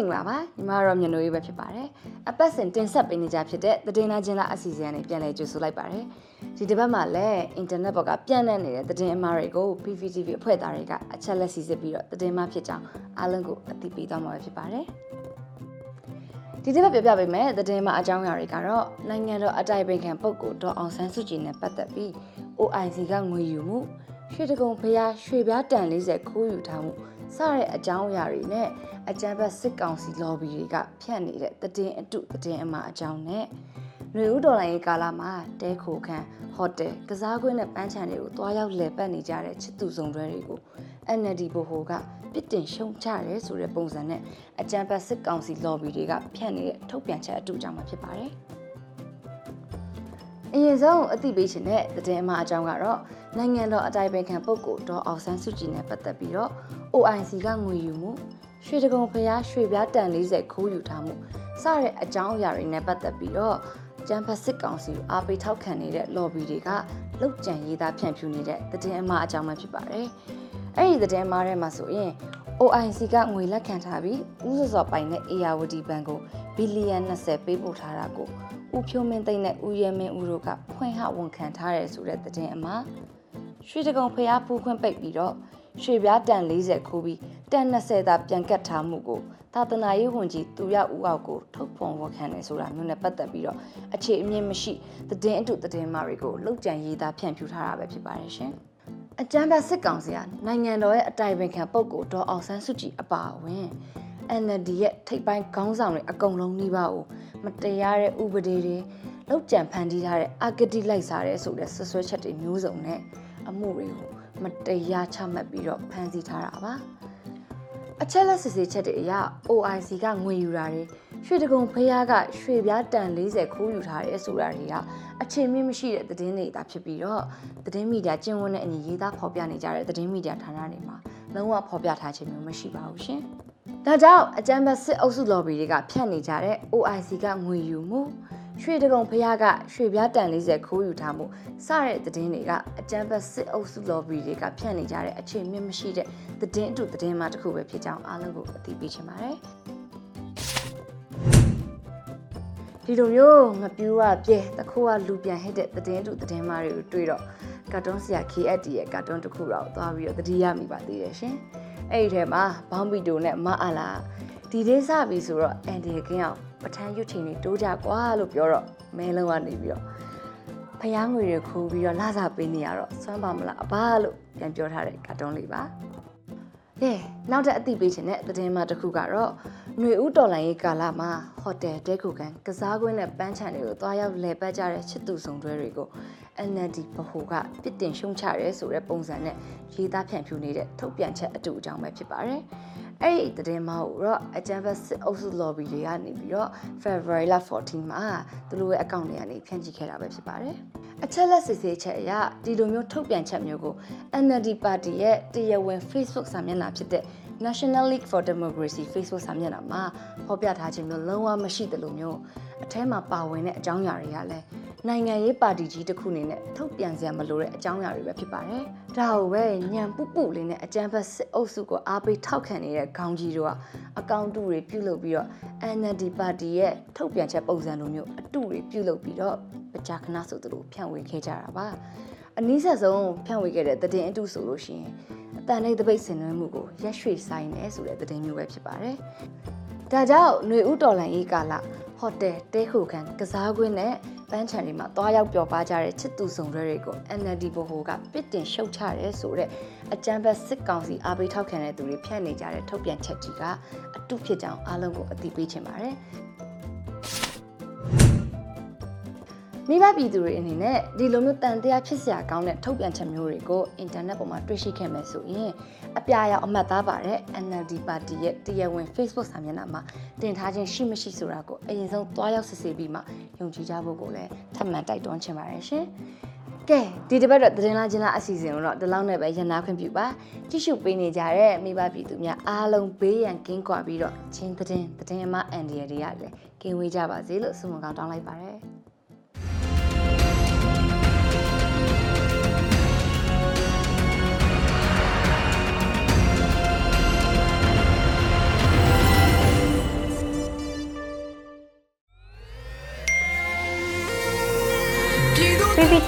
င်္ဂလာပါညီမတို့မြန်နိုရေးပဲဖြစ်ပါတယ်အပတ်စဉ်တင်ဆက်ပေးနေကြဖြစ်တဲ့သတင်းလာချင်းလာအစီအစဉ်နဲ့ပြန်လည်ကြိုဆိုလိုက်ပါတယ်ဒီတစ်ပတ်မှာလည်းအင်တာနက်ဘောက်ကပြန့်နှံ့နေတဲ့သတင်းအမှားတွေကို PVTV အဖွဲ့သားတွေကအချက်လက်စီစစ်ပြီးတော့သတင်းမှဖြစ်ကြောင်းအားလုံးကိုအသိပေးသွားမှာပဲဖြစ်ပါတယ်ဒီတစ်ပတ်ပြောပြပေးမယ်သတင်းမှအကြောင်းအရာတွေကတော့နိုင်ငံတော်အတိုင်ပင်ခံပုဂ္ဂိုလ်ဒေါ်အောင်ဆန်းစုကြည်နဲ့ပတ်သက်ပြီး OIC ကငွေယူမှုရွှေတကုံဖျားရွှေပြားတန်40ခိုးယူထားမှု စတဲ့အကြောင်းအရာတွေနဲ့အကြံဖက်စစ်ကောင်စီ lobby တွေကဖြန့်နေတဲ့တည်င်းအတုတည်င်းအမှားအကြောင်းနဲ့ຫນွေဦးဒေါ်လာရေးကာလမှာတဲခိုခန်းဟိုတယ်ကစားကွင်းနဲ့ပန်းချန်တွေကိုတွားရောက်လည်ပတ်နေကြတဲ့ချစ်သူဆောင်တွဲတွေကို NLD ဘိုဟိုကပြစ်တင်ရှုံချရဲဆိုတဲ့ပုံစံနဲ့အကြံဖက်စစ်ကောင်စီ lobby တွေကဖြန့်နေတဲ့ထုတ်ပြန်ချက်အတူကြောင့်မှဖြစ်ပါတယ်။ အရင်ဆုံးအသိပေးခြင်းတဲ့တည်င်းအမှားအကြောင်းကတော့နိုင်ငံတော်အတိုင်ပင်ခံပုဂ္ဂိုလ်ဒေါ်အောင်ဆန်းစုကြည်နဲ့ပတ်သက်ပြီးတော့ OIC ကငွေယူမှုရွှေတကုံဖျားရွှေပြားတန်40ခိုးယူထားမှုစတဲ့အကြောင်းအရာတွေနဲ့ပတ်သက်ပြီးတော့ကျန်းဖက်စစ်ကောင်စီကိုအားပေးထောက်ခံနေတဲ့ lobby တွေကလောက်ကျန်ရေးသားဖြန့်ဖြူးနေတဲ့သတင်းအမှားအကြောင်းပဲဖြစ်ပါတယ်။အဲ့ဒီသတင်းအမှားထဲမှာဆိုရင် OIC ကငွေလက်ခံထားပြီးဥစစော်ပိုင်တဲ့အေယာဝတီဘဏ်ကိုဘီ လီယံ20ပေးပို့ထားတာကိုဦးဖြိုးမင်းသိန်းနဲ့ဦးရဲမင်းဦးတို့ကဖွင့်ဟဝန်ခံထားတယ်ဆိုတဲ့သတင်းအမှားရွှေတကုံဖျားဖူးခွင့်ပိတ်ပြီးတော့ရွှေပြားတန်40ခိုးပြီးတန်20သာပြန်ကတ်ထားမှုကိုသာသနာရေးဝန်ကြီးသူရဦးအောင်ကိုထုတ်ဖော်ဝန်ခံတယ်ဆိုတာမျိုးနဲ့ပတ်သက်ပြီးတော့အခြေအမြင့်မရှိသတင်းအတုသတင်းမှာတွေကိုလောက်ကျန်ရေးသားဖြန့်ဖြူးထားတာပဲဖြစ်ပါတယ်ရှင်။အကြမ်းဖက်စစ်ကောင်စီကနိုင်ငံတော်ရဲ့အတိုင်ပင်ခံပုဂ္ဂိုလ်ဒေါ်အောင်ဆန်းစုကြည်အပါအဝင် NLD ရဲ့ထိပ်ပိုင်းခေါင်းဆောင်တွေအကုန်လုံးနှိပါကိုမတရားတဲ့ဥပဒေတွေလောက်ကျန်ဖန်တီးထားတဲ့အာဂတိလိုက်စားတဲ့ဆိုတဲ့ဆွဆွဲချက်တွေမျိုးစုံနဲ့အမှုတွေကိုမတရားချမှတ်ပြီးတော့ဖမ်းဆီးထားတာပါအချက်လက်စစ်ဆေးချက်တွေအရ OIC ကငွေယူတာတွေရွှေတကုံဖျားကရွှေပြားတန်40ခိုးယူထားတယ်ဆိုတာတွေကအခြေမင်းမရှိတဲ့သတင်းတွေသာဖြစ်ပြီးတော့သတင်းမီဒီယာကျင်းဝန်းတဲ့အညီရေးသားဖော်ပြနေကြတဲ့သတင်းမီဒီယာဌာနတွေမှာလုံးဝဖော်ပြထားခြင်းမျိုးမရှိပါဘူးရှင်။ ဒါကြောင့်အကြံပတ်စစ်အုပ်စု lobby တွေကဖြတ်နေကြတဲ့ OIC ကငွေယူမှုရွှေတကုံဖျားကရွှေပြားတန်40ခိုးယူထားမှုစတဲ့သတင်းတွေကအကြံပတ်စစ်အုပ်စု lobby တွေကဖြန့်နေကြတဲ့အခြေမြင့်မရှိတဲ့သတင်းအတူသတင်းမှတစ်ခုပဲဖြစ်ကြောင်းအားလုံးကိုအသိပေးချင်ပါတယ်ဒီလိုမျိုးငပြူးကပြဲတခိုးကလူပြန်ဟစ်တဲ့သတင်းတူသတင်းမှတွေကိုတွေ့တော့ကာတွန်းဆရာ KFD ရဲ့ကာတွန်းတစ်ခုတော့သွားပြီးတော့တတိယမိပါသေးတယ်ရှင် အဲ့ဒီထဲမှာဘောင်းပီတိုနဲ့မအားလာဒီဒေးစပြီဆိုတော့အန်ဒီကင်းအောင်ပထန်းရွတ်ချိန်တွေတိုးကြကွာလို့ပြောတော့မဲလုံးကနေပြီးတော့ဖျားငွေတွေခိုးပြီးတော့လာစားပေးနေရတော့စွမ်းပါမလားအဘလို့ပြန်ပြောထားတဲ့ကာတွန်းလေးပါကဲနောက်ထပ်အသိပေးခြင်းတဲ့သတင်းမှတစ်ခုကတော့ຫນွေဦးတော်လိုင်းရေးကာလမှာဟိုတယ်တဲခုကန်ကစားကွင်းနဲ့ပန်းချန်တွေကိုတွားရောက်လဲပတ်ကြတဲ့ချစ်သူဆောင်တွဲတွေကို NLD ဗဟိုကပြစ်တင်ရှုံချရဲဆိုတဲ့ပုံစံနဲ့ရေးသားဖြန့်ဖြူးနေတဲ့ထုတ်ပြန်ချက်အတူအကြောင်းပဲဖြစ်ပါတယ်။အဲ့ဒီသတင်းမဟုတ်တော့အကြံဖက်စစ်အုပ်စု lobby တွေကနေပြီးတော့ February 14မှာသူတို့ရဲ့အကောင့်တွေကနေဖြန့်ချိခဲ့တာပဲဖြစ်ပါတယ်အချက်လက်စစ်ဆေးချက်အရဒီလိုမျိုးထုတ်ပြန်ချက်မျိုးကို NLD ပါတီရဲ့တရားဝင် Facebook စာမျက်နှာဖြစ်တဲ့ National League for Democracy Facebook စာမျက်နှာမှာဖော်ပြထားခြင်းမျိုးလုံးဝမရှိသလိုမျိုးအထဲမှာပါဝင်တဲ့အကြောင်းအရာတွေကလည်း နိုင်ငံရေးပါတီကြီးတစ်ခုအနေနဲ့ထုတ်ပြန်စရာမလိုတဲ့အကြောင်းအရာတွေပဲဖြစ်ပါတယ်။ဒါကိုပဲညံပုပုလေးနဲ့အကြမ်းဖက်စစ်အုပ်စုကိုအားပေးထောက်ခံနေတဲ့ခေါင်းကြီးတို့ကအကောင့်တူတွေပြုလုပ်ပြီးတော့ NLD ပါတီရဲ့ထုတ်ပြန်ချက်ပုံစံလိုမျိုးအတူတွေပြုလုပ်ပြီးတော့ပကြာခဏဆိုသလိုဖြန့်ဝေခဲ့ကြတာပါ။အနည်းဆက်ဆုံးဖြန့်ဝေခဲ့တဲ့သတင်းအတုဆိုလို့ရှိရင်အတန်လေးတပိတ်ဆင်နွှဲမှုကိုရက်ရွှေဆိုင်နေဆိုတဲ့သတင်းမျိုးပဲဖြစ်ပါတယ်။ဒါကြောင့်ຫນွေဥတော်လန်ရေးကာလ ဟိုတယ်တဲခုခံကစားကွင်းနဲ့ပန်းချန်တွေမှာတွားရောက်ပျော်ပါကြတဲ့ချစ်သူဆောင်တွေကို NLD ဘဟိုကပစ်တင်ရှုတ်ချတယ်ဆိုတဲ့အကြမ်းဖက်စစ်ကောင်စီအားပေးထောက်ခံတဲ့သူတွေဖြန့်နေကြတဲ့ထုတ်ပြန်ချက်ကြီးကအတုဖြစ်ကြောင်းအားလုံးကိုအသိပေးချင်ပါတယ် မိဘပြည်သူတွေအနေနဲ့ဒီလိုမျိုးတန်တရားဖြစ်စရာကောင်းတဲ့ထုတ်ပြန်ချက်မျိုးတွေကိုအင်တာနက်ပေါ်မှာတွေ့ရှိခဲ့မယ်ဆိုရင်အပြာရောင်အမှတ်သားပါတဲ့ NLD ပါတီရဲ့တရားဝင် Facebook စာမျက်နှာမှာတင်ထားခြင်းရှိမရှိဆိုတာကိုအရင်ဆုံးသွားရောက်စစ်ဆေးပြီးမှယုံကြည်ကြဖို့ကိုလည်းထပ်မံတိုက်တွန်းချင်ပါတယ်ရှင်။ကဲဒီတစ်ပတ်တော့သတင်းလာချင်းလာအစီအစဉ်ကိုတော့ဒီလောက်နဲ့ပဲရန်နာခွင့်ပြုပါကြည့်ရှုပေးနေကြတဲ့မိဘပြည်သူများအားလုံးဘေးရန်ကင်းကွာပြီးတော့ချင်းသတင်းသတင်းအမအန်ဒီရတွေကလည်းကင်းဝေးကြပါစေလို့ဆုမွန်ကောင်းတောင်းလိုက်ပါတယ်။